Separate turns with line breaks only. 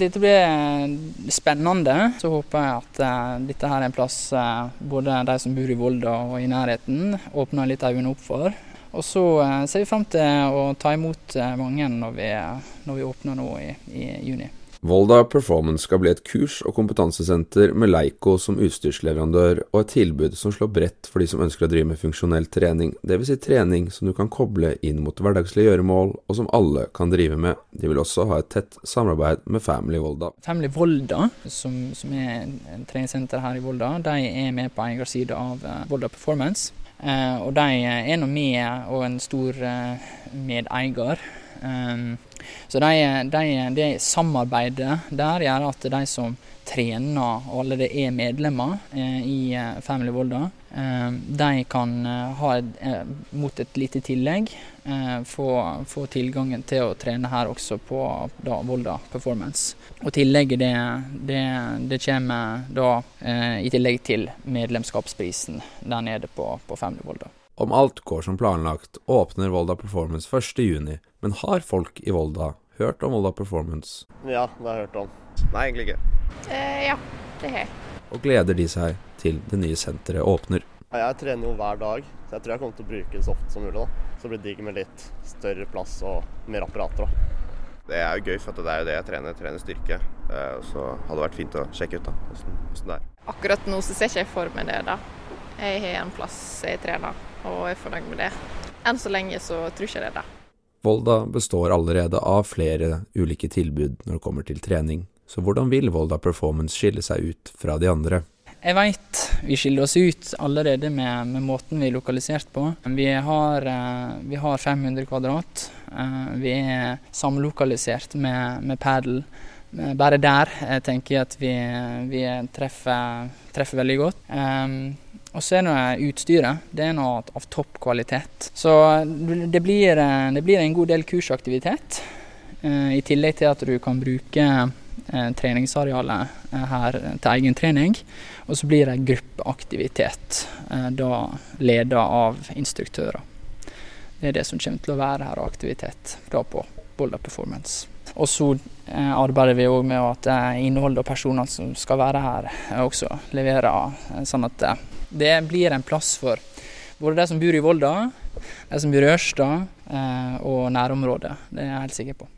Dette blir spennende. Så håper jeg at uh, dette her er en plass uh, både de som bor i Volda og i nærheten, åpner litt øynene opp for. Og så uh, ser vi fram til å ta imot mange når vi, når vi åpner nå i, i juni.
Volda Performance skal bli et kurs- og kompetansesenter med Leico som utstyrsleverandør, og et tilbud som slår bredt for de som ønsker å drive med funksjonell trening, dvs. Si trening som du kan koble inn mot hverdagslige gjøremål, og som alle kan drive med. De vil også ha et tett samarbeid med Family Volda.
Family Volda, som, som er en treningssenter her i Volda, de er med på eiersida av uh, Volda Performance. Uh, og de er nå med og en stor uh, medeier. Så de, de, det samarbeidet der gjør at de som trener og allerede er medlemmer eh, i eh, Family Volda, eh, de kan eh, ha eh, mot et lite tillegg eh, få, få, tilgangen til å trene her også på da, Volda Performance. Og tillegget det, det, det kommer da i tillegg til medlemskapsprisen der nede på, på Family Volda.
Om alt går som planlagt, åpner Volda Performance 1.6, men har folk i Volda hørt om Volda Performance?
Ja, det har jeg hørt om. Nei, egentlig ikke.
Eh, ja, det har jeg.
Og gleder de seg til det nye senteret åpner.
Jeg trener jo hver dag, så jeg tror jeg kommer til å bruke det så ofte som mulig. da. Så det blir digg med litt større plass og mer apparater. da.
Det er jo gøy, for det er jo det jeg trener. Jeg trener styrke. Eh, så hadde det vært fint å sjekke ut da, hvordan det er.
Akkurat nå så ser jeg ikke for meg det, da. Jeg har en plass jeg trener, og er fornøyd med det. Enn så lenge så tror jeg ikke det, da.
Volda består allerede av flere ulike tilbud når det kommer til trening, så hvordan vil Volda Performance skille seg ut fra de andre?
Jeg veit vi skiller oss ut allerede med, med, måten vi er lokalisert på. Vi har, eh, vi har 500 kvadrat. Eh, vi er samlokalisert med, med padel. Eh, bare der jeg tenker jeg at vi, vi treffer, treffer, veldig godt. Og så er det utstyret. Det er noe av topp kvalitet. Så det blir, det blir en god del kursaktivitet. Uh, I tillegg til at du kan bruke treningsarealet her til egen trening. Og så blir det gruppeaktivitet, da ledet av instruktører. Det er det som kommer til å være her aktivitet da på Volda Performance. Og så arbeider vi òg med at innholdet og personene som skal være her, også leverer sånn at det blir en plass for både de som bor i Volda, de som bor i Ørsta eh, og nærområdet. Det er jeg helt sikker på.